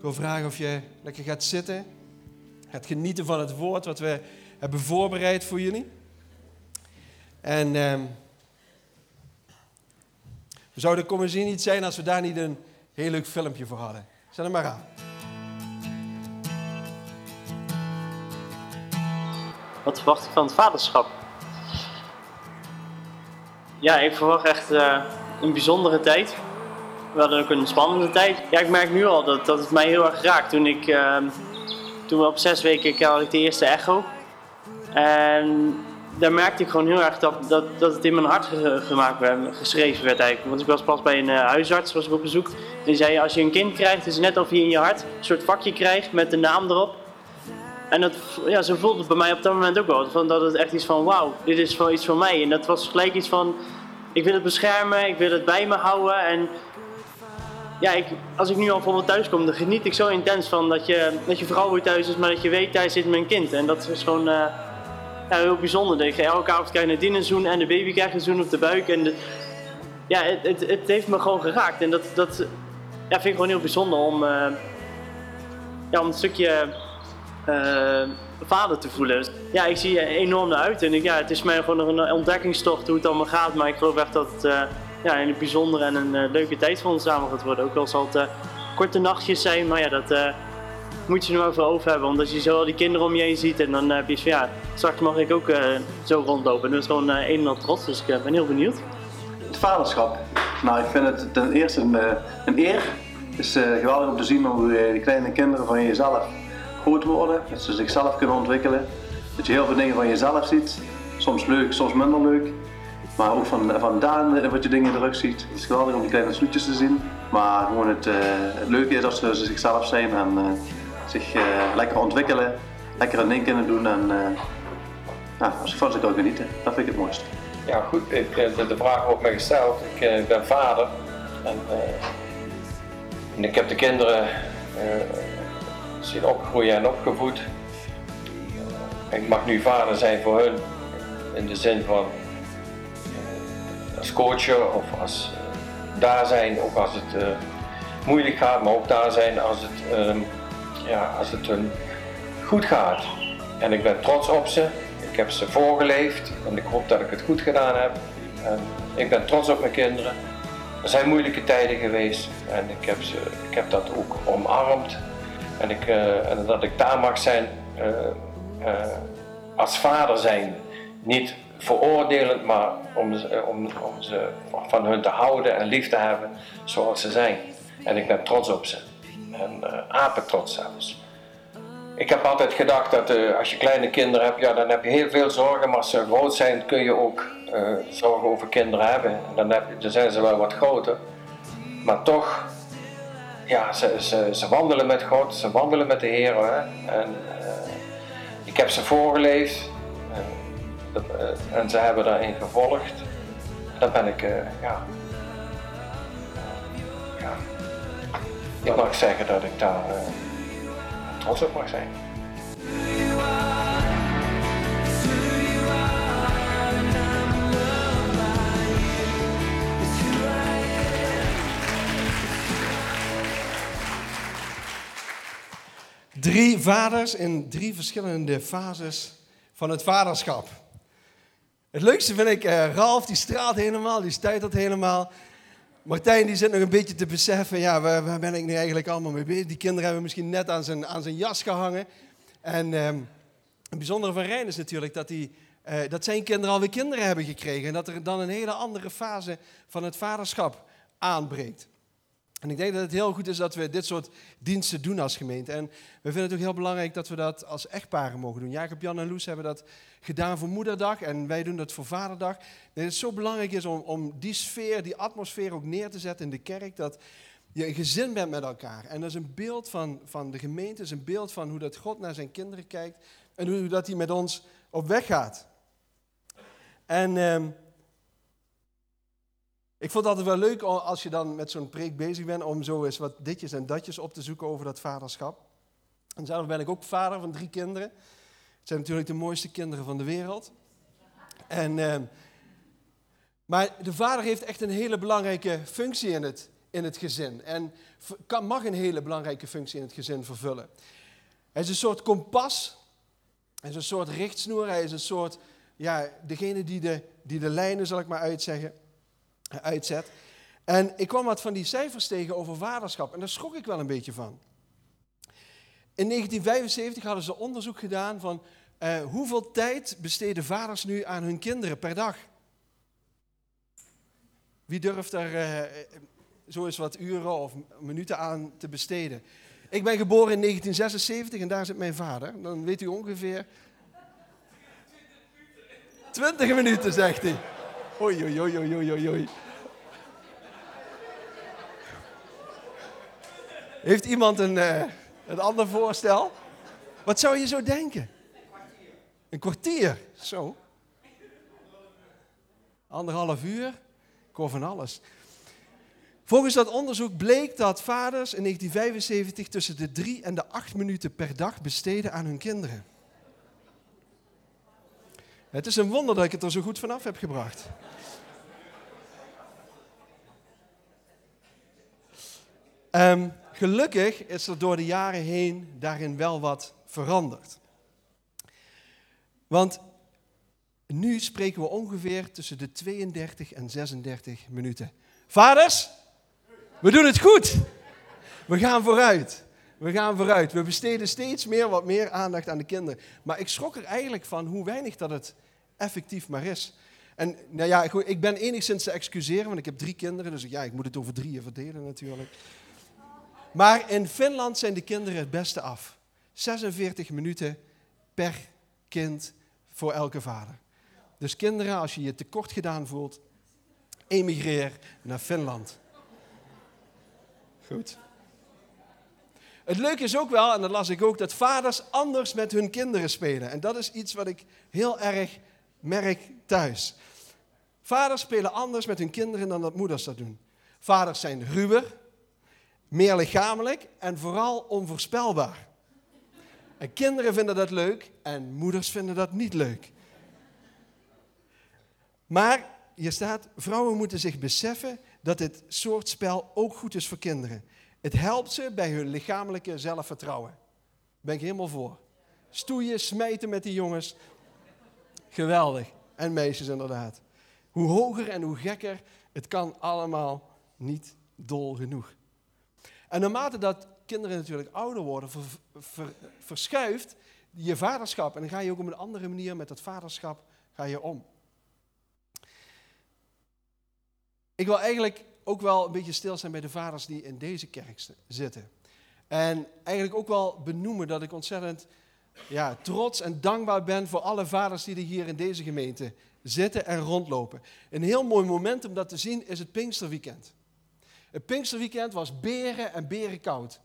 Ik wil vragen of je lekker gaat zitten. Gaat genieten van het woord wat we hebben voorbereid voor jullie. En ehm, we zouden de commissie niet zijn als we daar niet een heel leuk filmpje voor hadden. Zet hem maar aan. Wat verwacht ik van het vaderschap? Ja, ik verwacht echt uh, een bijzondere tijd. We hadden ook een spannende tijd. Ja, ik merk nu al dat, dat het mij heel erg raakt. Toen, ik, uh, toen we op zes weken had ik de eerste echo. En daar merkte ik gewoon heel erg dat, dat, dat het in mijn hart gemaakt werd, geschreven werd eigenlijk. Want ik was pas bij een uh, huisarts, was ik op bezoek. En die zei, als je een kind krijgt, is het net of je in je hart een soort vakje krijgt met de naam erop. En dat, ja, zo voelde het bij mij op dat moment ook wel. Van dat het echt iets van, wauw, dit is wel iets van mij. En dat was gelijk iets van, ik wil het beschermen, ik wil het bij me houden. En ja, ik, als ik nu al bijvoorbeeld thuis kom, dan geniet ik zo intens van dat je, dat je vrouw weer thuis is, maar dat je weet, thuis zit mijn kind. En dat is gewoon uh, ja, heel bijzonder. Dat je elke avond krijg je een zoen en de baby krijgt een zoen op de buik. En de, ja, het, het, het, heeft me gewoon geraakt. En dat, dat ja, vind ik gewoon heel bijzonder om, uh, ja, om een stukje uh, vader te voelen. Ja, ik zie enorm naar uit. En ik, ja, het is mij gewoon een ontdekkingstocht hoe het allemaal gaat. Maar ik geloof echt dat ja, een bijzondere en een uh, leuke tijd voor ons samen gaat worden. Ook al zal het korte nachtjes zijn, maar ja, dat moet je er maar voor over hebben. Omdat je zo al die kinderen om je heen ziet en dan heb je van ja, straks mag ik ook zo rondlopen. En dat is gewoon een en trots, dus ik ben heel benieuwd. Het vaderschap. Nou, ik vind het ten eerste een, een eer. Het is geweldig om te zien hoe de kleine kinderen van jezelf groot worden, dat ze zichzelf kunnen ontwikkelen. Dat je heel veel dingen van jezelf ziet, soms leuk, soms minder leuk. Maar ook van, van Daan wat je dingen terug ziet. Het is geweldig om die kleine snoetjes te zien. Maar gewoon het, uh, het leuke is dat ze, ze zichzelf zijn en uh, zich lekker ontwikkelen, lekker een ding kunnen doen en ja, als van ze kan genieten. Dat vind ik het mooiste. Ja goed, ik, de, de vraag wordt mij gesteld. Ik ben vader en, en ik heb de kinderen zien opgroeien en opgevoed. Ik mag nu vader zijn voor hun in de zin van eh, als coacher of als uh, daar zijn, ook als het uh, moeilijk gaat, maar ook daar zijn als het, uh, ja, als het hun goed gaat. En ik ben trots op ze, ik heb ze voorgeleefd en ik hoop dat ik het goed gedaan heb. Ik ben trots op mijn kinderen. Er zijn moeilijke tijden geweest en ik heb, ze, ik heb dat ook omarmd. En, ik, en dat ik daar mag zijn als vader zijn. Niet veroordelend, maar om, om, om ze van hun te houden en lief te hebben zoals ze zijn. En ik ben trots op ze. En apen trots zelfs. Ik heb altijd gedacht dat als je kleine kinderen hebt, ja, dan heb je heel veel zorgen. Maar als ze groot zijn, kun je ook zorgen over kinderen hebben. En dan, heb je, dan zijn ze wel wat groter. Maar toch ja, ze, ze, wandelen met God, ze wandelen met de Heer. En uh, ik heb ze voorgeleefd uh, en ze hebben daarin gevolgd. Dan ben ik, uh, ja, ja, ik mag zeggen dat ik daar trots op mag zijn. Drie vaders in drie verschillende fases van het vaderschap. Het leukste vind ik, uh, Ralf die straalt helemaal, die stuitert helemaal. Martijn die zit nog een beetje te beseffen, ja, waar, waar, ben ik nu eigenlijk allemaal mee bezig? Die kinderen hebben misschien net aan zijn, aan zijn jas gehangen. En um, het bijzondere van Rijn is natuurlijk dat, die, uh, dat zijn kinderen alweer kinderen hebben gekregen. En dat er dan een hele andere fase van het vaderschap aanbreekt. En ik denk dat het heel goed is dat we dit soort diensten doen als gemeente. En we vinden het ook heel belangrijk dat we dat als echtparen mogen doen. Jacob, Jan en Loes hebben dat gedaan voor Moederdag en wij doen dat voor Vaderdag. Dat het zo belangrijk is om, om die sfeer, die atmosfeer ook neer te zetten in de kerk. Dat je een gezin bent met elkaar. En dat is een beeld van, van de gemeente, is een beeld van hoe dat God naar zijn kinderen kijkt. En hoe dat hij met ons op weg gaat. En... Uh, ik vond het altijd wel leuk als je dan met zo'n preek bezig bent om zo eens wat ditjes en datjes op te zoeken over dat vaderschap. En zelf ben ik ook vader van drie kinderen. Het zijn natuurlijk de mooiste kinderen van de wereld. En, uh, maar de vader heeft echt een hele belangrijke functie in het, in het gezin. En kan, mag een hele belangrijke functie in het gezin vervullen. Hij is een soort kompas. Hij is een soort richtsnoer. Hij is een soort, ja, degene die de, die de lijnen, zal ik maar uitzeggen, uitzet. En ik kwam wat van die cijfers tegen over vaderschap. En daar schrok ik wel een beetje van. In 1975 hadden ze onderzoek gedaan van uh, hoeveel tijd besteden vaders nu aan hun kinderen per dag? Wie durft er uh, zo eens wat uren of minuten aan te besteden? Ik ben geboren in 1976 en daar zit mijn vader. Dan weet u ongeveer. 20 minuten, zegt hij. Oei, oei, oei, oei, oei. Heeft iemand een, uh, een ander voorstel? Wat zou je zo denken? Een kwartier, zo. Anderhalf uur, ik hoor van alles. Volgens dat onderzoek bleek dat vaders in 1975 tussen de drie en de acht minuten per dag besteden aan hun kinderen. Het is een wonder dat ik het er zo goed vanaf heb gebracht. Um, gelukkig is er door de jaren heen daarin wel wat veranderd. Want nu spreken we ongeveer tussen de 32 en 36 minuten. Vaders, we doen het goed. We gaan vooruit. We gaan vooruit. We besteden steeds meer wat meer aandacht aan de kinderen. Maar ik schrok er eigenlijk van hoe weinig dat het effectief maar is. En nou ja, ik ben enigszins te excuseren, want ik heb drie kinderen. Dus ja, ik moet het over drieën verdelen natuurlijk. Maar in Finland zijn de kinderen het beste af. 46 minuten per kind voor elke vader. Dus kinderen, als je je tekort gedaan voelt, emigreer naar Finland. Goed. Het leuke is ook wel, en dat las ik ook, dat vaders anders met hun kinderen spelen. En dat is iets wat ik heel erg merk thuis. Vaders spelen anders met hun kinderen dan dat moeders dat doen. Vaders zijn ruwer, meer lichamelijk en vooral onvoorspelbaar. En kinderen vinden dat leuk en moeders vinden dat niet leuk. Maar hier staat, vrouwen moeten zich beseffen dat dit soort spel ook goed is voor kinderen. Het helpt ze bij hun lichamelijke zelfvertrouwen. Ben ik helemaal voor. Stoeien, smijten met die jongens. Geweldig. En meisjes inderdaad. Hoe hoger en hoe gekker, het kan allemaal niet dol genoeg. En naarmate dat kinderen natuurlijk ouder worden, verschuift je vaderschap. En dan ga je ook op een andere manier met dat vaderschap ga je om. Ik wil eigenlijk ook wel een beetje stil zijn bij de vaders die in deze kerk zitten. En eigenlijk ook wel benoemen dat ik ontzettend ja, trots en dankbaar ben voor alle vaders die er hier in deze gemeente zitten en rondlopen. Een heel mooi moment om dat te zien is het Pinksterweekend. Het Pinksterweekend was beren en beren koud.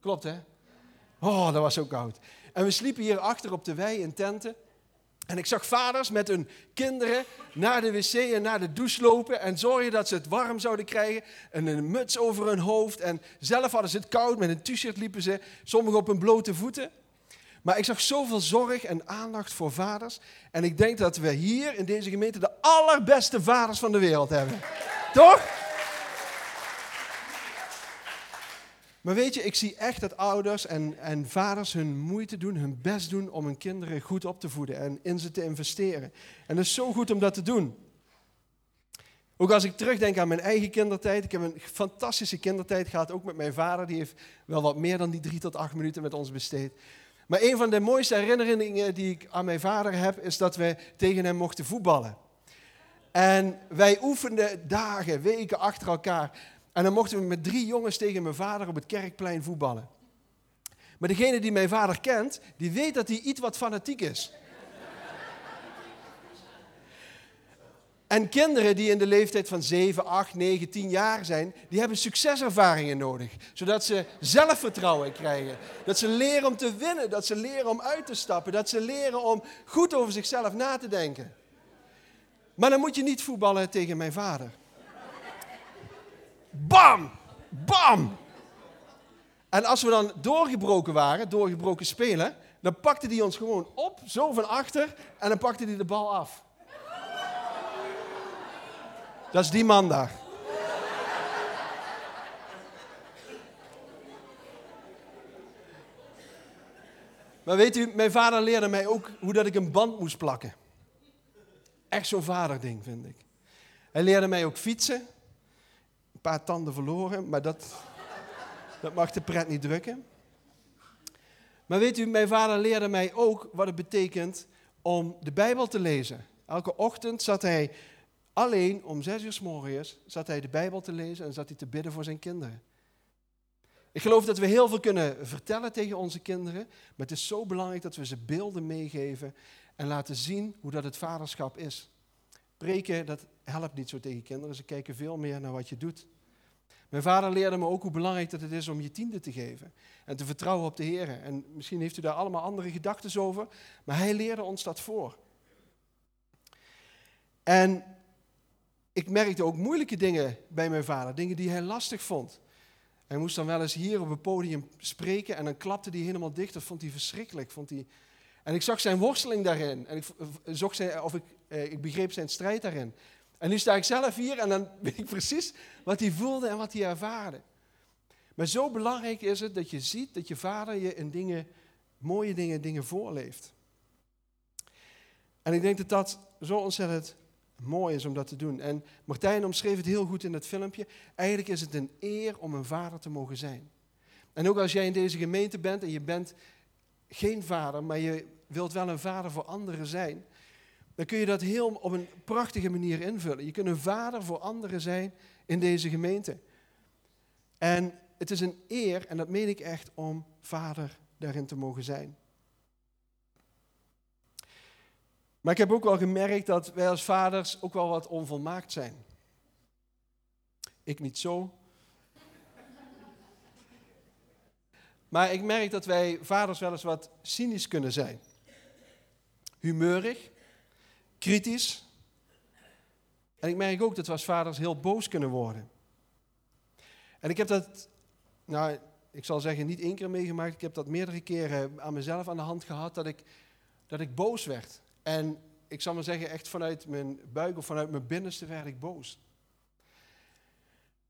Klopt hè? Oh, dat was zo koud. En we sliepen hier achter op de wei in tenten. En ik zag vaders met hun kinderen naar de wc en naar de douche lopen en zorgen dat ze het warm zouden krijgen. En een muts over hun hoofd. En zelf hadden ze het koud, met een t-shirt liepen ze, sommigen op hun blote voeten. Maar ik zag zoveel zorg en aandacht voor vaders. En ik denk dat we hier in deze gemeente de allerbeste vaders van de wereld hebben. Toch? Maar weet je, ik zie echt dat ouders en, en vaders hun moeite doen, hun best doen om hun kinderen goed op te voeden en in ze te investeren. En het is zo goed om dat te doen. Ook als ik terugdenk aan mijn eigen kindertijd. Ik heb een fantastische kindertijd gehad, ook met mijn vader. Die heeft wel wat meer dan die drie tot acht minuten met ons besteed. Maar een van de mooiste herinneringen die ik aan mijn vader heb, is dat we tegen hem mochten voetballen. En wij oefenden dagen, weken achter elkaar. En dan mochten we met drie jongens tegen mijn vader op het kerkplein voetballen. Maar degene die mijn vader kent, die weet dat hij iets wat fanatiek is. En kinderen die in de leeftijd van 7, 8, 9, 10 jaar zijn, die hebben succeservaringen nodig. Zodat ze zelfvertrouwen krijgen. Dat ze leren om te winnen, dat ze leren om uit te stappen, dat ze leren om goed over zichzelf na te denken. Maar dan moet je niet voetballen tegen mijn vader. Bam! Bam! En als we dan doorgebroken waren, doorgebroken spelen, dan pakte hij ons gewoon op, zo van achter, en dan pakte hij de bal af. Dat is die man daar. Maar weet u, mijn vader leerde mij ook hoe dat ik een band moest plakken. Echt zo'n vaderding, vind ik. Hij leerde mij ook fietsen. Paar tanden verloren, maar dat, dat mag de pret niet drukken. Maar weet u, mijn vader leerde mij ook wat het betekent om de Bijbel te lezen. Elke ochtend zat hij alleen om zes uur s morgens zat hij de Bijbel te lezen en zat hij te bidden voor zijn kinderen. Ik geloof dat we heel veel kunnen vertellen tegen onze kinderen, maar het is zo belangrijk dat we ze beelden meegeven en laten zien hoe dat het vaderschap is. Preken, dat helpt niet zo tegen kinderen, ze kijken veel meer naar wat je doet. Mijn vader leerde me ook hoe belangrijk dat het is om je tiende te geven en te vertrouwen op de Heer. En misschien heeft u daar allemaal andere gedachten over, maar hij leerde ons dat voor. En ik merkte ook moeilijke dingen bij mijn vader, dingen die hij lastig vond. Hij moest dan wel eens hier op het podium spreken en dan klapte hij helemaal dicht. Dat vond hij verschrikkelijk. Vond hij... En ik zag zijn worsteling daarin. En ik, zocht zijn, of ik, eh, ik begreep zijn strijd daarin. En nu sta ik zelf hier en dan weet ik precies wat hij voelde en wat hij ervaarde. Maar zo belangrijk is het dat je ziet dat je vader je in dingen, mooie dingen, dingen voorleeft. En ik denk dat dat zo ontzettend mooi is om dat te doen. En Martijn omschreef het heel goed in het filmpje. Eigenlijk is het een eer om een vader te mogen zijn. En ook als jij in deze gemeente bent en je bent geen vader, maar je wilt wel een vader voor anderen zijn, dan kun je dat heel op een prachtige manier invullen. Je kunt een vader voor anderen zijn in deze gemeente. En het is een eer, en dat meen ik echt, om vader daarin te mogen zijn. Maar ik heb ook wel gemerkt dat wij als vaders ook wel wat onvolmaakt zijn. Ik niet zo. Maar ik merk dat wij vaders wel eens wat cynisch kunnen zijn. Humeurig, kritisch. En ik merk ook dat we als vaders heel boos kunnen worden. En ik heb dat, nou, ik zal zeggen, niet één keer meegemaakt. Ik heb dat meerdere keren aan mezelf aan de hand gehad, dat ik, dat ik boos werd. En ik zal maar zeggen, echt vanuit mijn buik of vanuit mijn binnenste werd ik boos.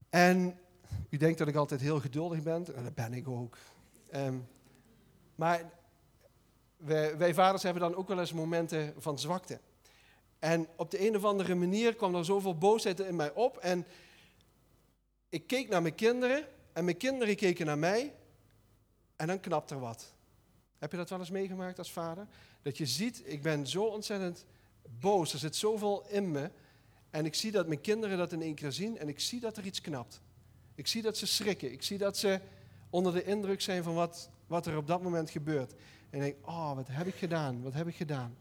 En u denkt dat ik altijd heel geduldig ben, en dat ben ik ook. Um, maar wij, wij, vaders hebben dan ook wel eens momenten van zwakte. En op de een of andere manier kwam er zoveel boosheid in mij op. En ik keek naar mijn kinderen en mijn kinderen keken naar mij. En dan knapt er wat. Heb je dat wel eens meegemaakt als vader? Dat je ziet, ik ben zo ontzettend boos, er zit zoveel in me. En ik zie dat mijn kinderen dat in één keer zien en ik zie dat er iets knapt. Ik zie dat ze schrikken. Ik zie dat ze onder de indruk zijn van wat, wat er op dat moment gebeurt. En ik denk, oh, wat heb ik gedaan? Wat heb ik gedaan?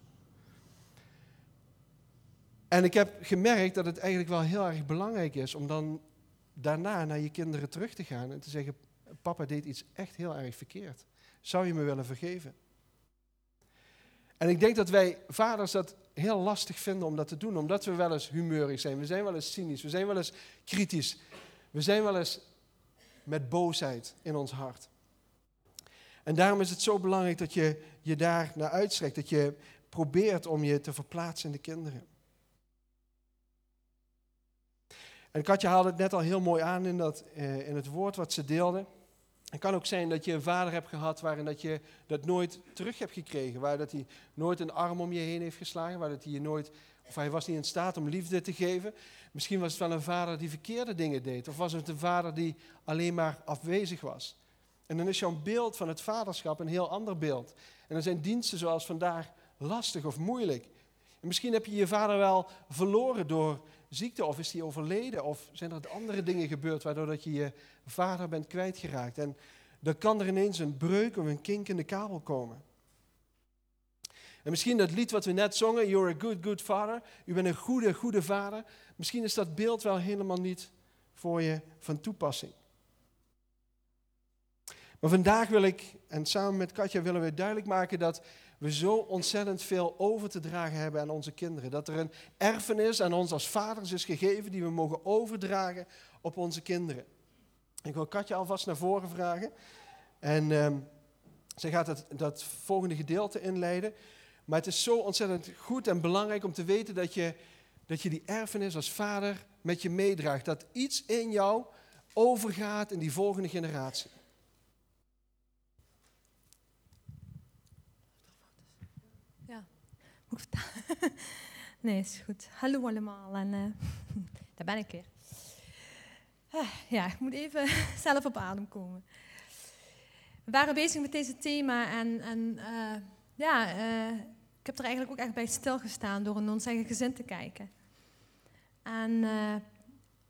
En ik heb gemerkt dat het eigenlijk wel heel erg belangrijk is om dan daarna naar je kinderen terug te gaan en te zeggen, papa deed iets echt heel erg verkeerd. Zou je me willen vergeven? En ik denk dat wij vaders dat heel lastig vinden om dat te doen, omdat we wel eens humeurig zijn. We zijn wel eens cynisch, we zijn wel eens kritisch. We zijn wel eens met boosheid in ons hart. En daarom is het zo belangrijk dat je je daar naar uitstrekt, dat je probeert om je te verplaatsen in de kinderen. En Katja haalde het net al heel mooi aan in, dat, eh, in het woord wat ze deelde. Het kan ook zijn dat je een vader hebt gehad waarin dat je dat nooit terug hebt gekregen. Waar dat hij nooit een arm om je heen heeft geslagen. Waar dat hij je nooit, of hij was niet in staat om liefde te geven. Misschien was het wel een vader die verkeerde dingen deed. Of was het een vader die alleen maar afwezig was. En dan is jouw beeld van het vaderschap een heel ander beeld. En dan zijn diensten zoals vandaag lastig of moeilijk. En misschien heb je je vader wel verloren door ziekte of is hij overleden of zijn er andere dingen gebeurd waardoor dat je je vader bent kwijtgeraakt. En dan kan er ineens een breuk of een kink in de kabel komen. En misschien dat lied wat we net zongen, You're a good, good father. U bent een goede, goede vader. Misschien is dat beeld wel helemaal niet voor je van toepassing. Maar vandaag wil ik, en samen met Katja willen we duidelijk maken dat we zo ontzettend veel over te dragen hebben aan onze kinderen. Dat er een erfenis aan ons als vaders is gegeven die we mogen overdragen op onze kinderen. Ik wil Katja alvast naar voren vragen. En uh, zij gaat het, dat volgende gedeelte inleiden. Maar het is zo ontzettend goed en belangrijk om te weten dat je, dat je die erfenis als vader met je meedraagt. Dat iets in jou overgaat in die volgende generatie. Vertalen? Nee, is goed. Hallo allemaal. En eh, daar ben ik weer. Ah, ja, ik moet even zelf op adem komen. We waren bezig met deze thema en, en eh, ja, eh, ik heb er eigenlijk ook echt bij stilgestaan door in ons eigen gezin te kijken. En,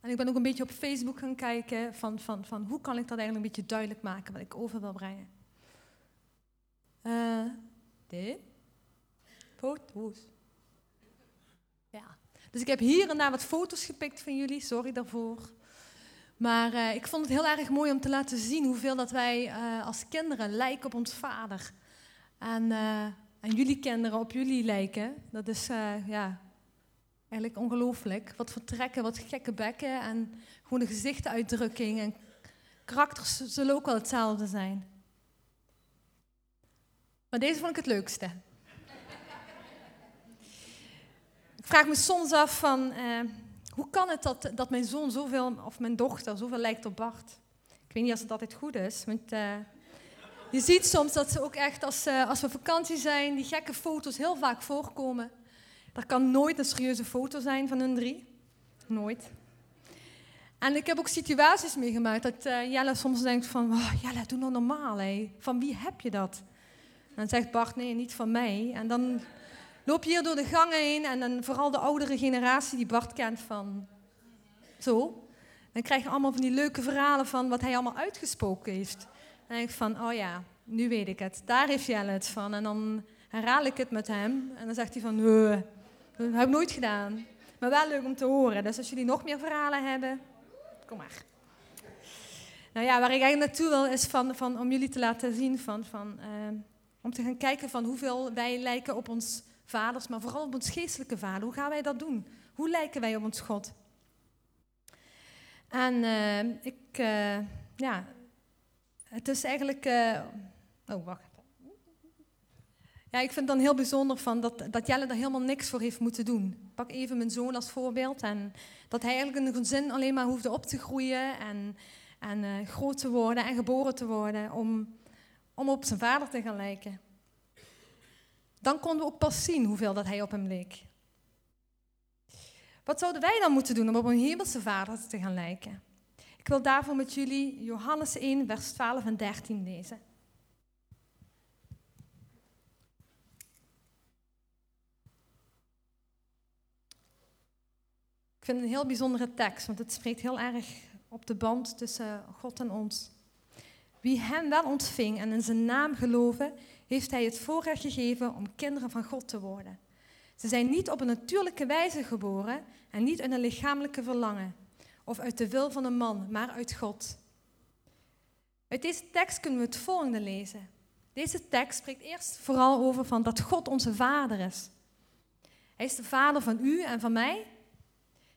en ik ben ook een beetje op Facebook gaan kijken van, van, van hoe kan ik dat eigenlijk een beetje duidelijk maken wat ik over wil brengen. Dit. Foto's. Ja. Dus ik heb hier en daar wat foto's gepikt van jullie, sorry daarvoor. Maar eh, ik vond het heel erg mooi om te laten zien hoeveel dat wij eh, als kinderen lijken op ons vader. En, eh, en jullie kinderen op jullie lijken. Dat is ja, eigenlijk ongelooflijk. Wat voor trekken, wat gekke bekken en gewoon de gezichtsuitdrukking en karakters zullen ook wel hetzelfde zijn. Maar deze vond ik het leukste. ik vraag me soms af van, eh, hoe kan het dat, dat mijn zoon zoveel, of mijn dochter zoveel lijkt op Bart? Ik weet niet of het altijd goed is, want eh, je ziet soms dat ze ook echt, als, eh, als we vakantie zijn, die gekke foto's heel vaak voorkomen. Er kan nooit een serieuze foto zijn van hun drie. Nooit. En ik heb ook situaties meegemaakt dat eh, Jelle soms denkt van, oh, Jelle, doe nou normaal. Van wie heb je dat? En dan zegt Bart, nee, niet van mij. En dan loop je hier door de gangen heen en dan vooral de oudere generatie die Bart kent van zo. Dan krijg je allemaal van die leuke verhalen van wat hij allemaal uitgesproken heeft. Dan denk ik van, oh ja, nu weet ik het. Daar heeft Jelle het van. En dan herhaal ik het met hem. En dan zegt hij van, nee, dat heb ik nooit gedaan. Maar wel leuk om te horen. Dus als jullie nog meer verhalen hebben, kom maar. Nou ja, waar ik eigenlijk naartoe wil is van, van, om jullie te laten zien van, van eh, om te gaan kijken van hoeveel wij lijken op ons vaders, maar vooral op ons geestelijke vader. Hoe gaan wij dat doen? Hoe lijken wij op ons God? En eh, ik, eh, ja, het is eigenlijk. eh, oh, wacht. Ja, ik vind het dan heel bijzonder van dat, dat Jelle er helemaal niks voor heeft moeten doen. Ik pak even mijn zoon als voorbeeld. En dat hij eigenlijk in een gezin alleen maar hoefde op te groeien en, en groot te worden en geboren te worden om, om op zijn vader te gaan lijken. Dan konden we ook pas zien hoeveel dat hij op hem leek. Wat zouden wij dan moeten doen om op een hemelse vader te gaan lijken? Ik wil daarvoor met jullie Johannes 1, vers 12 en 13 lezen. Ik vind het een heel bijzondere tekst, want het spreekt heel erg op de band tussen God en ons. Wie hem wel ontving en in zijn naam geloven, heeft hij het voorrecht gegeven om kinderen van God te worden. Ze zijn niet op een natuurlijke wijze geboren en niet uit een lichamelijke verlangen of uit de wil van een man, maar uit God. Uit deze tekst kunnen we het volgende lezen. Deze tekst spreekt eerst vooral over van dat God onze vader is. Hij is de vader van u en van mij.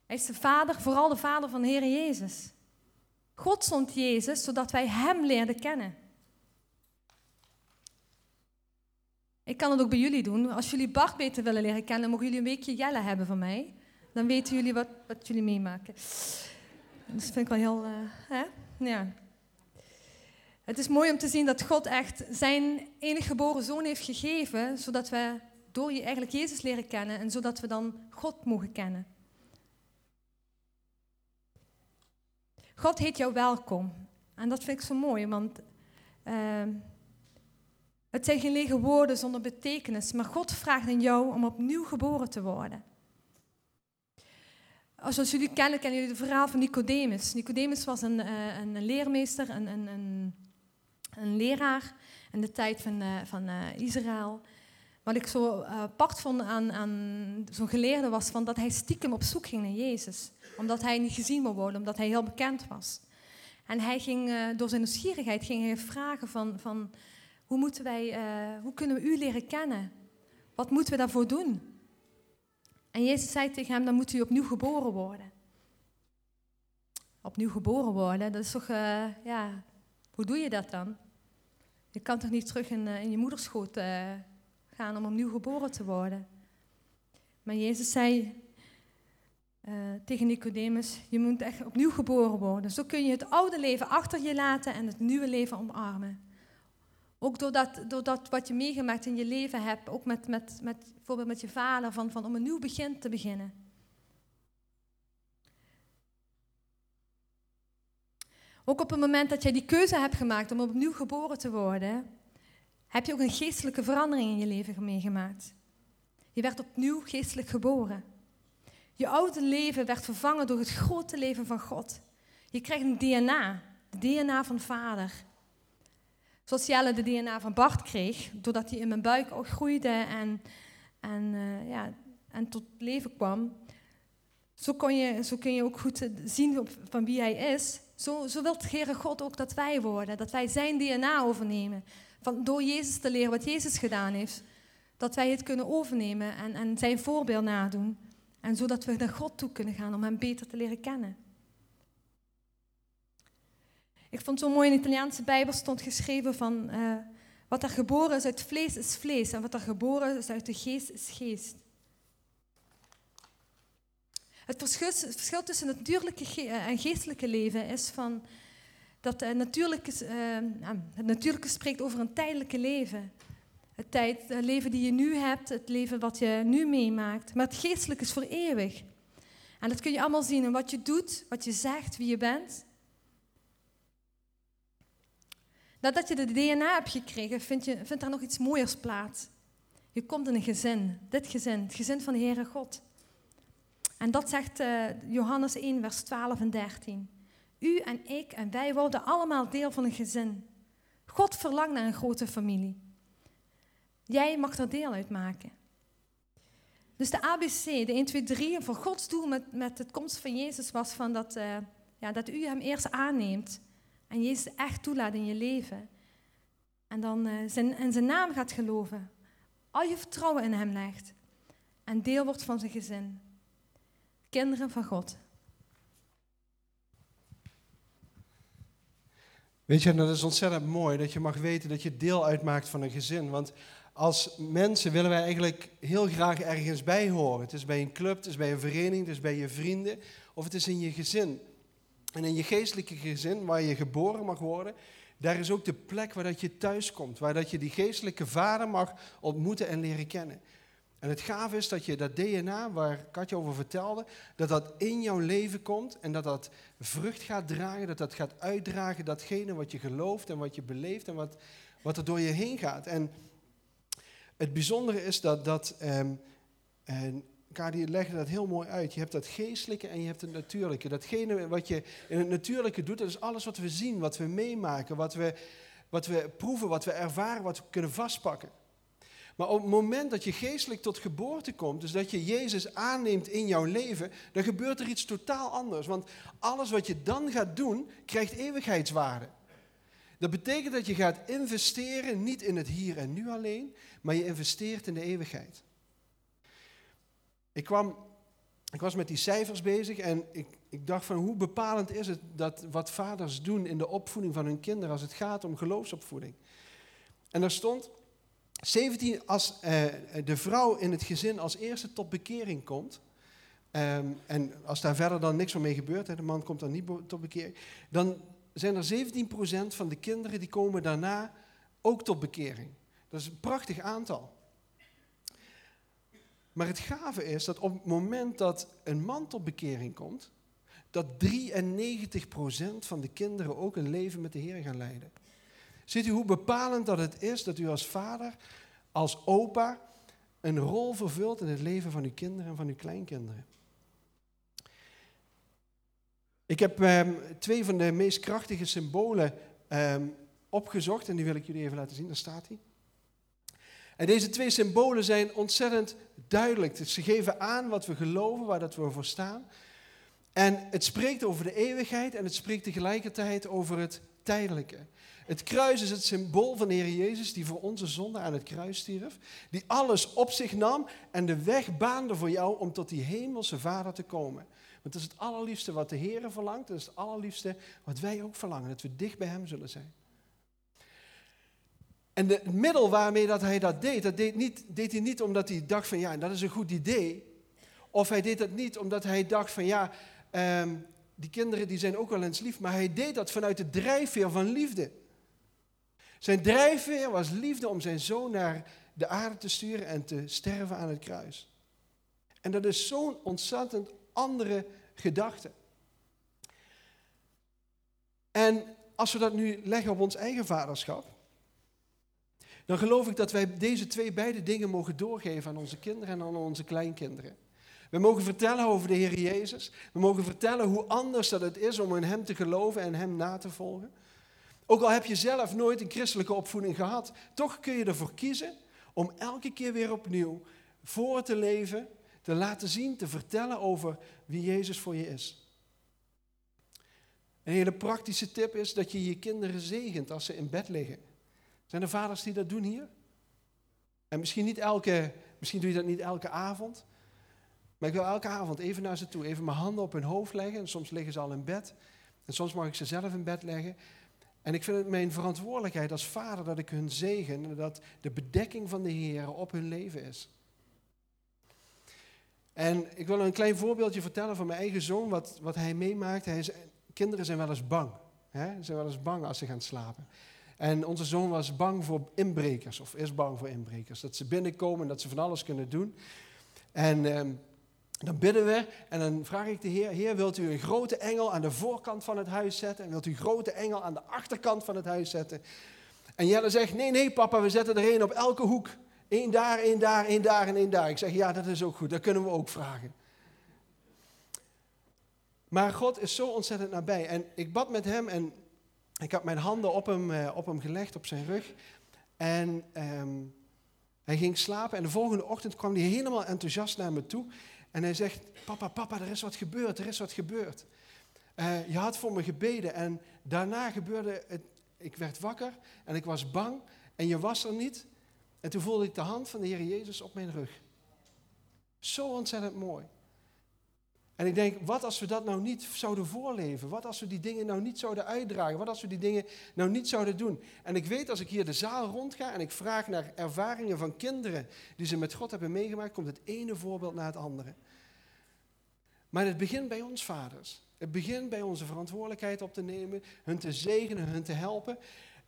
Hij is de vader, vooral de vader van de Heer Jezus. God zond Jezus zodat wij Hem leerden kennen. Ik kan het ook bij jullie doen. Als jullie Bart beter willen leren kennen, mogen jullie een weekje Jelle hebben van mij. Dan weten jullie wat, wat jullie meemaken. Dus dat vind ik wel heel... eh, hè? Ja. Het is mooi om te zien dat God echt zijn enige geboren zoon heeft gegeven, zodat we door je eigenlijk Jezus leren kennen en zodat we dan God mogen kennen. God heet jou welkom. En dat vind ik zo mooi, want uh, het zijn geen lege woorden zonder betekenis, maar God vraagt aan jou om opnieuw geboren te worden. Zoals jullie kennen, kennen jullie het verhaal van Nicodemus. Nicodemus was een, uh, een leermeester, een, een, een, leraar in de tijd van, uh, van uh, Israël. Wat ik zo apart vond aan, aan zo'n geleerde was van dat hij stiekem op zoek ging naar Jezus. Omdat hij niet gezien wil worden, omdat hij heel bekend was. En hij ging, door zijn nieuwsgierigheid ging hij vragen van, van hoe, moeten wij, hoe kunnen we u leren kennen? Wat moeten we daarvoor doen? En Jezus zei tegen hem, dan moet u opnieuw geboren worden. Opnieuw geboren worden, dat is toch, uh, ja, hoe doe je dat dan? Je kan toch niet terug in, uh, in je moederschoot uh, gaan om opnieuw geboren te worden? Maar Jezus zei tegen Nicodemus, je moet echt opnieuw geboren worden. Zo kun je het oude leven achter je laten en het nieuwe leven omarmen. Ook doordat, doordat wat je meegemaakt in je leven hebt, ook met, met, met, bijvoorbeeld met je vader, van, van om een nieuw begin te beginnen. Ook op het moment dat jij die keuze hebt gemaakt om opnieuw geboren te worden, heb je ook een geestelijke verandering in je leven meegemaakt. Je werd opnieuw geestelijk geboren. Je oude leven werd vervangen door het grote leven van God. Je krijgt een DNA, de DNA van vader. Zoals Jelle de DNA van Bart kreeg, doordat hij in mijn buik ook groeide en, en, uh, ja, en tot leven kwam. Zo, kon je, zo kun je ook goed zien van wie hij is. Zo, zo wil Heere God ook dat wij worden, dat wij zijn DNA overnemen. Van, door Jezus te leren wat Jezus gedaan heeft, dat wij het kunnen overnemen en, en zijn voorbeeld nadoen. En zodat we naar God toe kunnen gaan om hem beter te leren kennen. Ik vond zo mooi in de Italiaanse Bijbel stond geschreven van uh, wat er geboren is uit vlees is vlees en wat er geboren is uit de geest is geest. Het verschil, het tussen het natuurlijke en geestelijke leven is van dat het natuurlijke, uh, het natuurlijke spreekt over een tijdelijke leven. Het, tijd, het leven die je nu hebt, het leven wat je nu meemaakt. Maar het geestelijke is voor eeuwig. En dat kun je allemaal zien in wat je doet, wat je zegt, wie je bent. Nadat je de DNA hebt gekregen, vind je, vindt er nog iets mooiers plaats. Je komt in een gezin, dit gezin, het gezin van de Heere God. En dat zegt uh, Johannes 1, vers 12 en 13. U en ik en wij worden allemaal deel van een gezin. God verlangt naar een grote familie. Jij mag er deel uitmaken. Dus de ABC, de 1, 2, 3, voor Gods doel met, met het komst van Jezus was van dat, uh, ja, dat u hem eerst aanneemt en Jezus echt toelaat in je leven. En dan zijn, in zijn naam gaat geloven. Al je vertrouwen in hem legt. En deel wordt van zijn gezin. Kinderen van God. Weet je, dat is ontzettend mooi dat je mag weten dat je deel uitmaakt van een gezin. Want als mensen willen wij eigenlijk heel graag ergens bij horen. Het is bij een club, het is bij een vereniging, het is bij je vrienden of het is in je gezin. En in je geestelijke gezin, waar je geboren mag worden, daar is ook de plek waar dat je thuis komt. Waar dat je die geestelijke vader mag ontmoeten en leren kennen. En het gaaf is dat je dat DNA, waar Katja over vertelde, dat dat in jouw leven komt en dat dat vrucht gaat dragen, dat dat gaat uitdragen, datgene wat je gelooft en wat je beleeft en wat, wat er door je heen gaat. En het bijzondere is dat, dat um, en Kadi legde dat heel mooi uit. Je hebt dat geestelijke en je hebt het natuurlijke. Datgene wat je in het natuurlijke doet, dat is alles wat we zien, wat we meemaken, wat we, wat we proeven, wat we ervaren, wat we kunnen vastpakken. Maar op het moment dat je geestelijk tot geboorte komt, dus dat je Jezus aanneemt in jouw leven, dan gebeurt er iets totaal anders. Want alles wat je dan gaat doen, krijgt eeuwigheidswaarde. Dat betekent dat je gaat investeren niet in het hier en nu alleen, maar je investeert in de eeuwigheid. Ik, kwam, ik was met die cijfers bezig en ik, ik dacht van hoe bepalend is het dat wat vaders doen in de opvoeding van hun kinderen als het gaat om geloofsopvoeding. En daar stond 17 als eh, de vrouw in het gezin als eerste tot bekering komt. Um, en als daar verder dan niks mee gebeurt, hè, de man komt dan niet tot bekering, dan zijn er 17% van de kinderen die komen daarna ook tot bekering. Dat is een prachtig aantal. Maar het gave is dat op het moment dat een man tot bekering komt, dat 93% van de kinderen ook een leven met de Heer gaan leiden. Ziet u hoe bepalend dat het is dat u als vader, als opa, een rol vervult in het leven van uw kinderen en van uw kleinkinderen? Ik heb eh, twee van de meest krachtige symbolen eh, opgezocht en die wil ik jullie even laten zien. Daar staat hij. En deze twee symbolen zijn ontzettend duidelijk. Ze geven aan wat we geloven, waar dat we voor staan. En het spreekt over de eeuwigheid en het spreekt tegelijkertijd over het tijdelijke. Het kruis is het symbool van de Heer Jezus die voor onze zonde aan het kruis stierf. Die alles op zich nam en de weg baande voor jou om tot die hemelse Vader te komen. Want dat is het allerliefste wat de Heer verlangt. Dat is het allerliefste wat wij ook verlangen. Dat we dicht bij Hem zullen zijn. En het middel waarmee dat hij dat deed, dat deed, niet, deed hij niet omdat hij dacht van ja, dat is een goed idee. Of hij deed dat niet omdat hij dacht van ja, um, die kinderen die zijn ook wel eens lief. Maar hij deed dat vanuit de drijfveer van liefde. Zijn drijfveer was liefde om zijn zoon naar de aarde te sturen en te sterven aan het kruis. En dat is zo'n ontzettend andere gedachte. En als we dat nu leggen op ons eigen vaderschap, dan geloof ik dat wij deze twee beide dingen mogen doorgeven aan onze kinderen en aan onze kleinkinderen. We mogen vertellen over de Heer Jezus. We mogen vertellen hoe anders dat het is om in Hem te geloven en Hem na te volgen. Ook al heb je zelf nooit een christelijke opvoeding gehad, toch kun je ervoor kiezen om elke keer weer opnieuw voor te leven, te laten zien, te vertellen over wie Jezus voor je is. Een hele praktische tip is dat je je kinderen zegent als ze in bed liggen. Zijn er vaders die dat doen hier? En misschien, niet elke, misschien doe je dat niet elke avond. Maar ik wil elke avond even naar ze toe, even mijn handen op hun hoofd leggen. En soms liggen ze al in bed. En soms mag ik ze zelf in bed leggen. En ik vind het mijn verantwoordelijkheid als vader dat ik hun zegen en dat de bedekking van de Heer op hun leven is. En ik wil een klein voorbeeldje vertellen van mijn eigen zoon, wat, wat hij meemaakt. Hij kinderen zijn wel eens bang. Hè? Ze zijn wel eens bang als ze gaan slapen. En onze zoon was bang voor inbrekers, of is bang voor inbrekers. Dat ze binnenkomen en dat ze van alles kunnen doen. En ehm, dan bidden we en dan vraag ik de Heer, Heer, wilt u een grote engel aan de voorkant van het huis zetten? En wilt u een grote engel aan de achterkant van het huis zetten? En Jelle zegt, nee, nee papa, we zetten er één op elke hoek. Eén daar, één daar, één daar en één daar. Ik zeg, ja, dat is ook goed, dat kunnen we ook vragen. Maar God is zo ontzettend nabij. En ik bad met hem en ik had mijn handen op hem, eh, op hem gelegd, op zijn rug. En ehm, hij ging slapen en de volgende ochtend kwam hij helemaal enthousiast naar me toe. En hij zegt, papa, papa, er is wat gebeurd, er is wat gebeurd. Uh, je had voor me gebeden en daarna gebeurde het, ik werd wakker en ik was bang en je was er niet. En toen voelde ik de hand van de Heer Jezus op mijn rug. Zo ontzettend mooi. En ik denk, wat als we dat nou niet zouden voorleven? Wat als we die dingen nou niet zouden uitdragen? Wat als we die dingen nou niet zouden doen? En ik weet, als ik hier de zaal rondga en ik vraag naar ervaringen van kinderen die ze met God hebben meegemaakt, komt het ene voorbeeld na het andere. Maar het begint bij ons vaders. Het begint bij onze verantwoordelijkheid op te nemen, hun te zegenen, hun te helpen.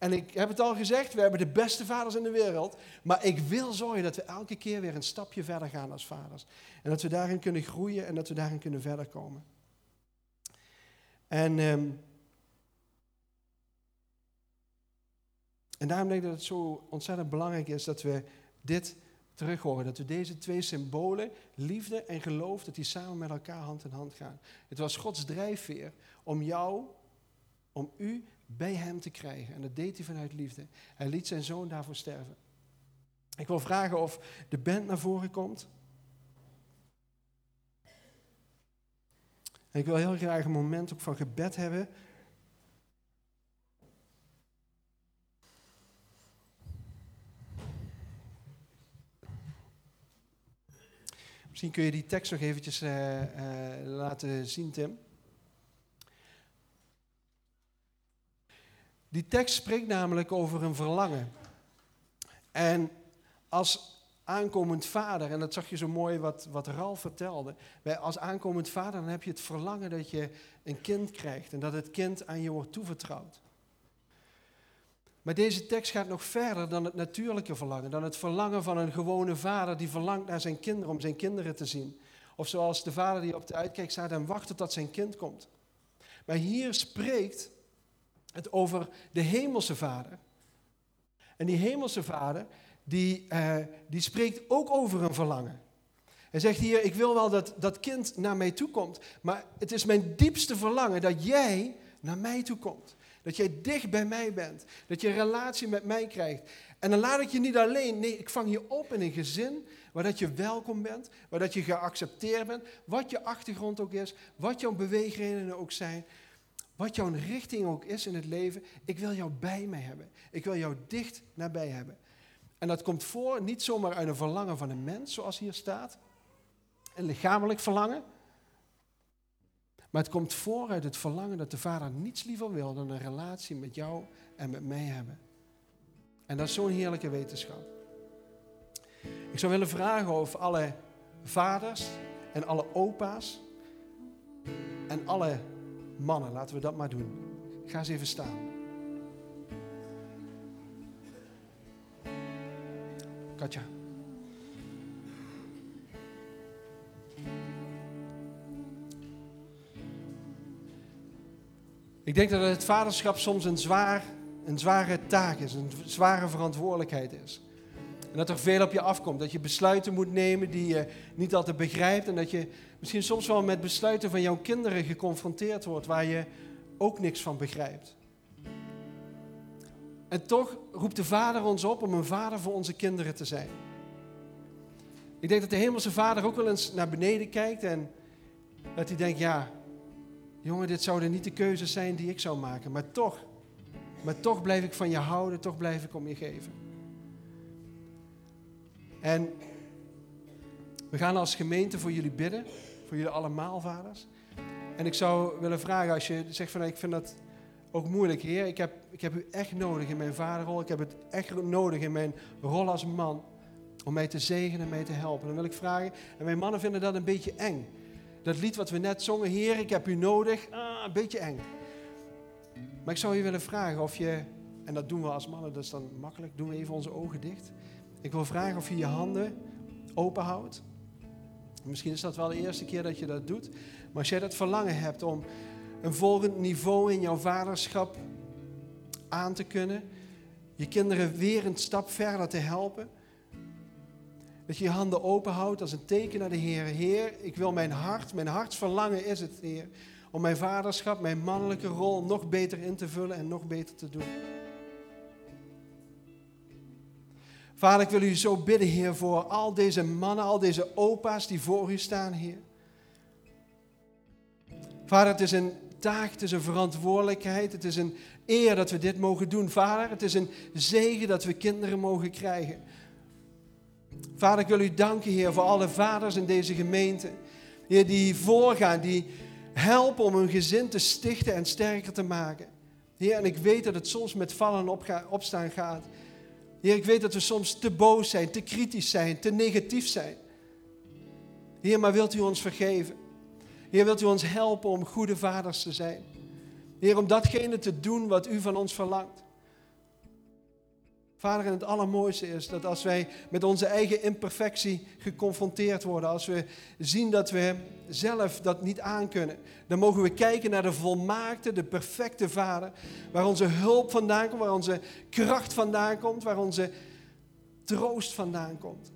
En ik heb het al gezegd, we hebben de beste vaders in de wereld. Maar ik wil zorgen dat we elke keer weer een stapje verder gaan als vaders. En dat we daarin kunnen groeien en dat we daarin kunnen verder komen. En, um, en daarom denk ik dat het zo ontzettend belangrijk is dat we dit terug horen. Dat we deze twee symbolen, liefde en geloof, dat die samen met elkaar hand in hand gaan. Het was Gods drijfveer om jou, om u bij hem te krijgen. En dat deed hij vanuit liefde. Hij liet zijn zoon daarvoor sterven. Ik wil vragen of de band naar voren komt. Ik wil heel graag een moment ook van gebed hebben. Misschien kun je die tekst nog eventjes uh, uh, laten zien, Tim. Die tekst spreekt namelijk over een verlangen. En als aankomend vader, en dat zag je zo mooi wat, wat Ralf vertelde. als aankomend vader, dan heb je het verlangen dat je een kind krijgt en dat het kind aan je wordt toevertrouwd. Maar deze tekst gaat nog verder dan het natuurlijke verlangen, dan het verlangen van een gewone vader die verlangt naar zijn kinderen om zijn kinderen te zien. Of zoals de vader die op de uitkijk staat en wacht tot zijn kind komt. Maar hier spreekt het over de hemelse vader. En die hemelse vader, die, uh, die spreekt ook over een verlangen. Hij zegt hier, ik wil wel dat dat kind naar mij toe komt, maar het is mijn diepste verlangen dat jij naar mij toe komt. Dat jij dicht bij mij bent. Dat je een relatie met mij krijgt. En dan laat ik je niet alleen. Nee, ik vang je op in een gezin waar dat je welkom bent. Waar dat je geaccepteerd bent. Wat je achtergrond ook is. Wat jouw beweegredenen ook zijn. Wat jouw richting ook is in het leven, ik wil jou bij mij hebben. Ik wil jou dicht nabij hebben. En dat komt voor niet zomaar uit een verlangen van een mens, zoals hier staat. Een lichamelijk verlangen. Maar het komt voor uit het verlangen dat de vader niets liever wil dan een relatie met jou en met mij hebben. En dat is zo'n heerlijke wetenschap. Ik zou willen vragen of alle vaders en alle opa's en alle Mannen, laten we dat maar doen. Ga eens even staan. Katja. Ik denk dat het vaderschap soms een, zwaar, een zware taak is, een zware verantwoordelijkheid is. En dat er veel op je afkomt. Dat je besluiten moet nemen die je niet altijd begrijpt. En dat je misschien soms wel met besluiten van jouw kinderen geconfronteerd wordt waar je ook niks van begrijpt. En toch roept de Vader ons op om een vader voor onze kinderen te zijn. Ik denk dat de Hemelse Vader ook wel eens naar beneden kijkt en dat hij denkt, ja, jongen, dit zouden niet de keuzes zijn die ik zou maken. Maar toch, maar toch blijf ik van je houden, toch blijf ik om je geven. En we gaan als gemeente voor jullie bidden, voor jullie allemaal, vaders. En ik zou willen vragen, als je zegt van, ik vind dat ook moeilijk, Heer, ik heb, ik heb u echt nodig in mijn vaderrol, ik heb het echt nodig in mijn rol als man, om mij te zegenen en mij te helpen. Dan wil ik vragen, en mijn mannen vinden dat een beetje eng. Dat lied wat we net zongen, Heer, ik heb u nodig, ah, een beetje eng. Maar ik zou je willen vragen of je, en dat doen we als mannen, dat is dan makkelijk, doen we even onze ogen dicht. Ik wil vragen of je je handen open houdt. Misschien is dat wel de eerste keer dat je dat doet. Maar als jij dat verlangen hebt om een volgend niveau in jouw vaderschap aan te kunnen, je kinderen weer een stap verder te helpen, dat je je handen open houdt als een teken naar de Heer. Heer, ik wil mijn hart, mijn hartsverlangen is het, Heer, om mijn vaderschap, mijn mannelijke rol nog beter in te vullen en nog beter te doen. Vader, ik wil u zo bidden, Heer, voor al deze mannen, al deze opa's die voor u staan, Heer. Vader, het is een taak, het is een verantwoordelijkheid, het is een eer dat we dit mogen doen. Vader, het is een zegen dat we kinderen mogen krijgen. Vader, ik wil u danken, Heer, voor alle vaders in deze gemeente. Heer, die voorgaan, die helpen om hun gezin te stichten en sterker te maken. Heer, en ik weet dat het soms met vallen en opstaan gaat. Heer, ik weet dat we soms te boos zijn, te kritisch zijn, te negatief zijn. Heer, maar wilt u ons vergeven? Heer, wilt u ons helpen om goede vaders te zijn? Heer, om datgene te doen wat u van ons verlangt. Vader, en het allermooiste is dat als wij met onze eigen imperfectie geconfronteerd worden, als we zien dat we zelf dat niet aankunnen, dan mogen we kijken naar de volmaakte, de perfecte Vader, waar onze hulp vandaan komt, waar onze kracht vandaan komt, waar onze troost vandaan komt.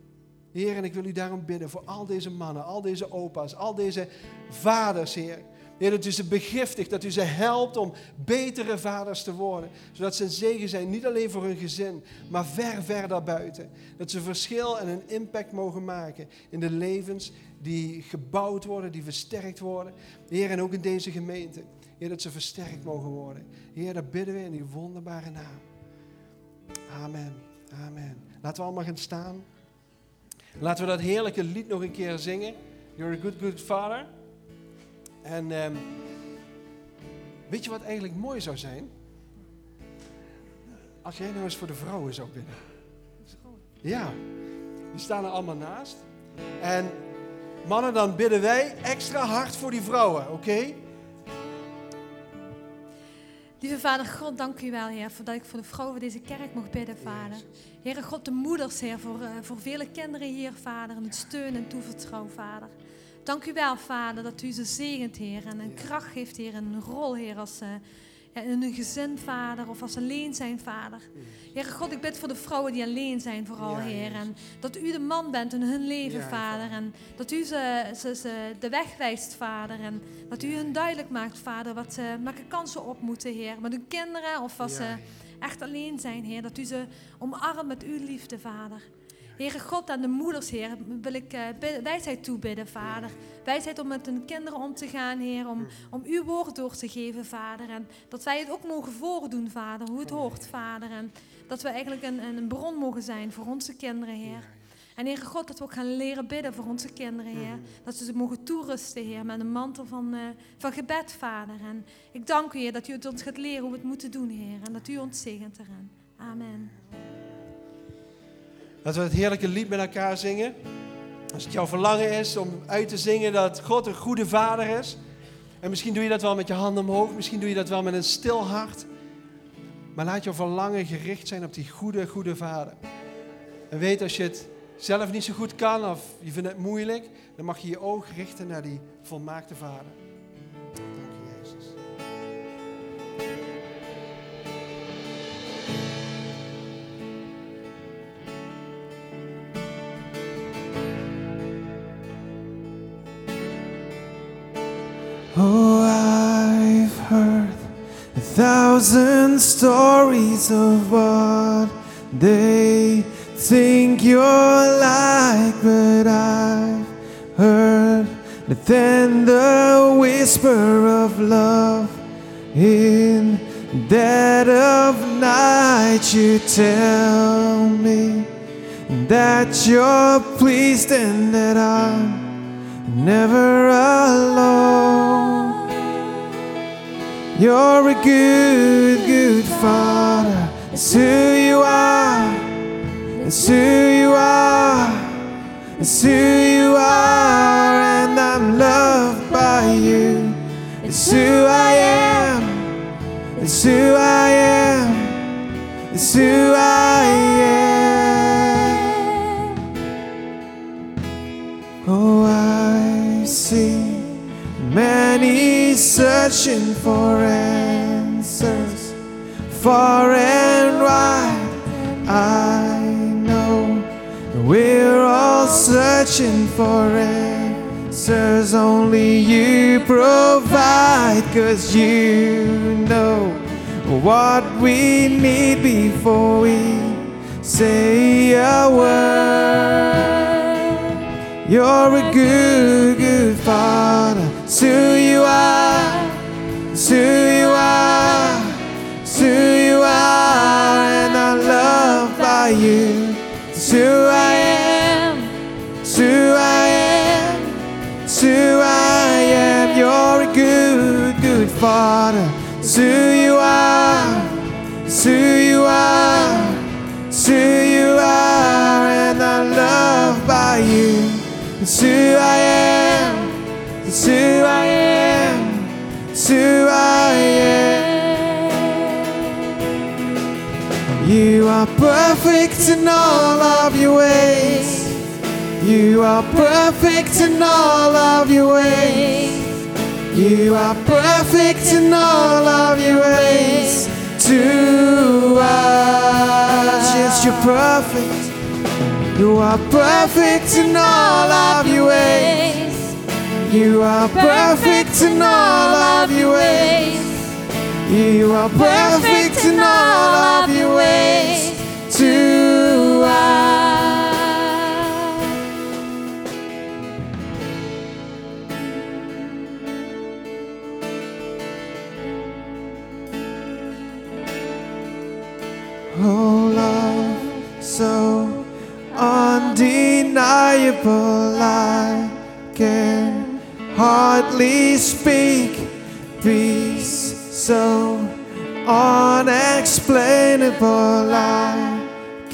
Heer, en ik wil u daarom bidden voor al deze mannen, al deze opa's, al deze vaders, Heer. Heer, dat u ze begiftigt, dat u ze helpt om betere vaders te worden. Zodat ze een zegen zijn, niet alleen voor hun gezin, maar ver, ver daarbuiten. Dat ze verschil en een impact mogen maken in de levens die gebouwd worden, die versterkt worden. Heer, en ook in deze gemeente. Heer, dat ze versterkt mogen worden. Heer, dat bidden we in uw wonderbare naam. Amen. Amen. Laten we allemaal gaan staan. Laten we dat heerlijke lied nog een keer zingen. You're a good, good father. En um, weet je wat eigenlijk mooi zou zijn? Als jij nou eens voor de vrouwen zou bidden. Ja, die staan er allemaal naast. En mannen, dan bidden wij extra hard voor die vrouwen, oké? Lieve Vader God, dank u wel, Heer, voor dat ik voor de vrouwen deze kerk mag bidden, Vader. Heere God, de moeders, Heer, voor, uh, voor vele kinderen hier, Vader, en het steun en toevertrouw, Vader. Dank u wel, Vader, dat u ze zegent, Heer, en een kracht geeft, Heer, en een rol, Heer, als uh, ja, in een gezin, Vader, of als alleen zijn, Vader. Heer God, ik bid voor de vrouwen die alleen zijn, vooral, Heer, en dat u de man bent in hun leven, Vader, en dat u ze, ze, ze, de weg wijst, Vader, en dat u hun duidelijk maakt, Vader, wat ze, welke kansen op moeten, Heer, met hun kinderen, of als ze echt alleen zijn, Heer, dat u ze omarmt met uw liefde, Vader. Heere God, aan de moeders, Heer, wil ik uh, wijsheid toebidden, Vader. Wijsheid om met hun kinderen om te gaan, Heer. Om, om uw woord door te geven, Vader. En dat wij het ook mogen voordoen, Vader, hoe het hoort, Vader. En dat we eigenlijk een, een bron mogen zijn voor onze kinderen, Heer. En Heere God, dat we ook gaan leren bidden voor onze kinderen, Heer. Dat ze ze mogen toerusten, Heer, met een mantel van, uh, van gebed, Vader. En ik dank u, Heer, dat u het ons gaat leren hoe we het moeten doen, Heer. En dat u ons zegent eraan. Amen. Laten we het heerlijke lied met elkaar zingen. Als het jouw verlangen is om uit te zingen dat God een goede vader is. En misschien doe je dat wel met je handen omhoog. Misschien doe je dat wel met een stil hart. Maar laat jouw verlangen gericht zijn op die goede, goede vader. En weet als je het zelf niet zo goed kan of je vindt het moeilijk, dan mag je je ogen richten naar die volmaakte Vader. Thousand stories of what they think you're like, but I've heard that then the whisper of love in dead of night you tell me that you're pleased and that I'm never alone. You're a good, good father. It's who you are. It's who you are. It's who you are. And I'm loved by you. It's who I am. It's who I am. It's who I am. Searching for answers far and wide. I know we're all searching for answers only you provide, cause you know what we need before we say a word. You're a good, good father. It's who you are. It's who you are. It's who you are. And I'm loved by you. It's who I am. It's who I am. It's who I am. You're a good, good father. It's who you are. It's who you are. It's who you are. And I'm loved by you. It's who I am. Are perfect in all of your ways. You are perfect in all of your ways. You are perfect in all of your ways to us. Yes, you're perfect. You are perfect in all of your ways. You are perfect in all of your ways. You are perfect in all of your ways to us. Oh, love, so undeniable. I can hardly speak. Peace so unexplainable. I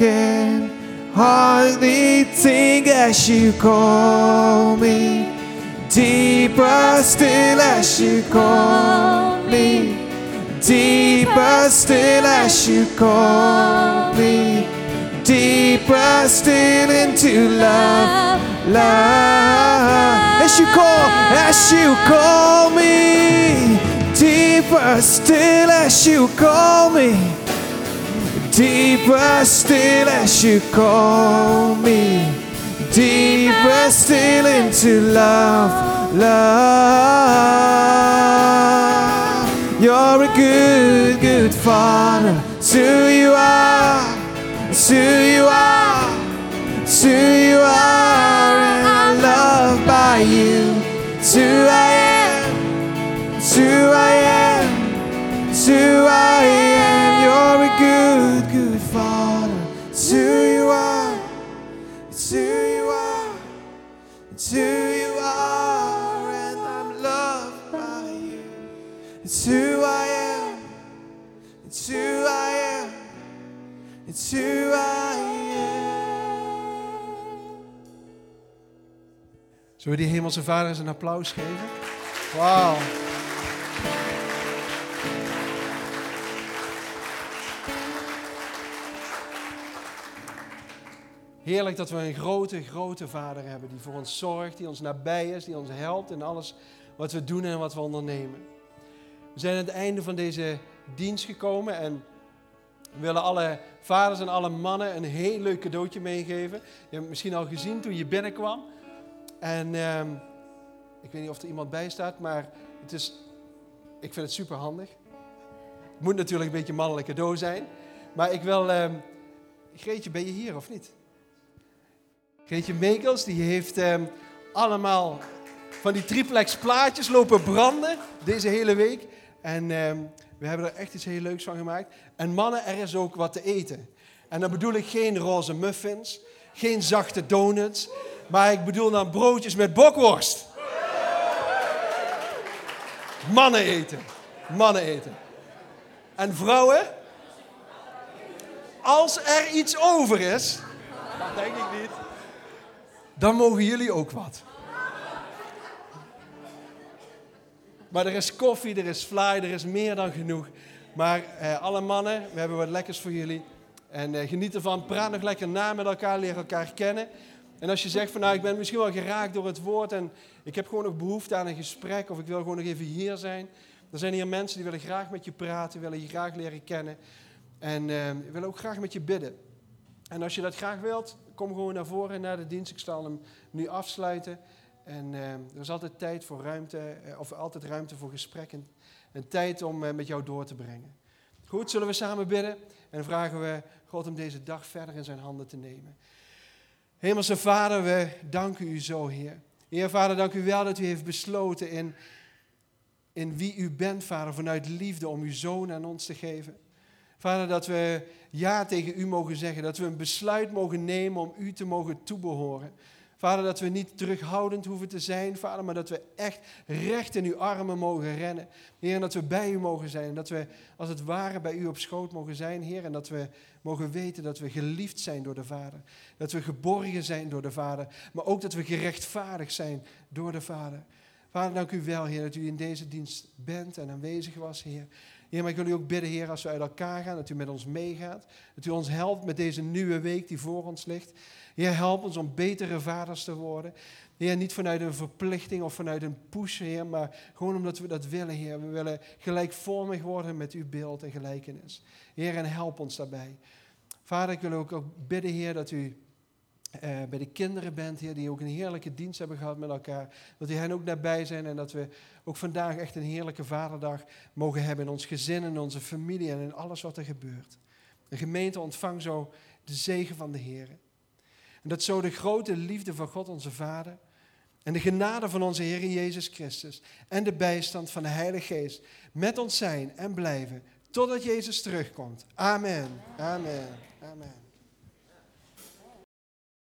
can hardly think as you call me. Deeper still as you call me. Deeper still as you call me. Deeper still into love, love. As you call, as you call me. Deeper still as you call me. Deeper still as you call me. Deeper still into love, love. You're a good, good father. It's who you are. Who you Zullen we die hemelse vader eens een applaus geven? Wauw. Heerlijk dat we een grote, grote Vader hebben die voor ons zorgt, die ons nabij is, die ons helpt in alles wat we doen en wat we ondernemen. We zijn aan het einde van deze dienst gekomen en we willen alle vaders en alle mannen een heel leuk cadeautje meegeven. Je hebt het misschien al gezien toen je binnenkwam. En ehm, ik weet niet of er iemand bij staat, maar het is, ik vind het super handig. Het moet natuurlijk een beetje mannelijk cadeau zijn. Maar ik wil. ehm Greetje, ben je hier of niet? Greetje Meekels, die heeft ehm, allemaal van die triplex plaatjes lopen branden deze hele week. En we hebben er echt iets heel leuks van gemaakt. En mannen, er is ook wat te eten. En dan bedoel ik geen roze muffins, geen zachte donuts, maar ik bedoel dan broodjes met bokworst. Mannen eten. Mannen eten. En vrouwen? Als er iets over is, dat denk ik niet, dan mogen jullie ook wat. Maar er is koffie, er is fly, er is meer dan genoeg. Maar eh, alle mannen, we hebben wat lekkers voor jullie. En eh, geniet ervan, praat nog lekker na met elkaar, leer elkaar kennen. En als je zegt van nou, ik ben misschien wel geraakt door het woord en ik heb gewoon nog behoefte aan een gesprek of ik wil gewoon nog even hier zijn. Er zijn hier mensen die willen graag met je praten, willen je graag leren kennen. En eh, willen ook graag met je bidden. En als je dat graag wilt, kom gewoon naar voren naar de dienst. Ik zal hem nu afsluiten. En eh, er is altijd tijd voor ruimte, eh, of altijd ruimte voor gesprek en, tijd om eh, met jou door te brengen. Goed, zullen we samen bidden? En dan vragen we God om deze dag verder in zijn handen te nemen. Hemelse Vader, we danken u zo, Heer. Heer Vader, dank u wel dat u heeft besloten in, in wie u bent, Vader, vanuit liefde om uw zoon aan ons te geven. Vader, dat we ja tegen u mogen zeggen, dat we een besluit mogen nemen om u te mogen toebehoren. Vader, dat we niet terughoudend hoeven te zijn, Vader, maar dat we echt recht in uw armen mogen rennen. Heer, en dat we bij u mogen zijn. En dat we als het ware bij u op schoot mogen zijn, Heer. En dat we mogen weten dat we geliefd zijn door de Vader. Dat we geborgen zijn door de Vader. Maar ook dat we gerechtvaardigd zijn door de Vader. Vader, dank u wel, Heer, dat u in deze dienst bent en aanwezig was, Heer. Heer, maar ik wil u ook bidden, Heer, als we uit elkaar gaan, dat u met ons meegaat. Dat u ons helpt met deze nieuwe week die voor ons ligt. Heer, help ons om betere vaders te worden. Heer, niet vanuit een verplichting of vanuit een push, Heer, maar gewoon omdat we dat willen, Heer. We willen gelijkvormig worden met uw beeld en gelijkenis. Heer, en help ons daarbij. Vader, ik wil ook, ook bidden, Heer, dat u eh, bij de kinderen bent, Heer, die ook een heerlijke dienst hebben gehad met elkaar. Dat u hen ook nabij zijn en dat we ook vandaag echt een heerlijke vaderdag mogen hebben in ons gezin, in onze familie en in alles wat er gebeurt. De gemeente ontvangt zo de zegen van de Heer. En dat zo de grote liefde van God onze Vader en de genade van onze Heer Jezus Christus en de bijstand van de Heilige Geest met ons zijn en blijven totdat Jezus terugkomt. Amen. Amen. Amen.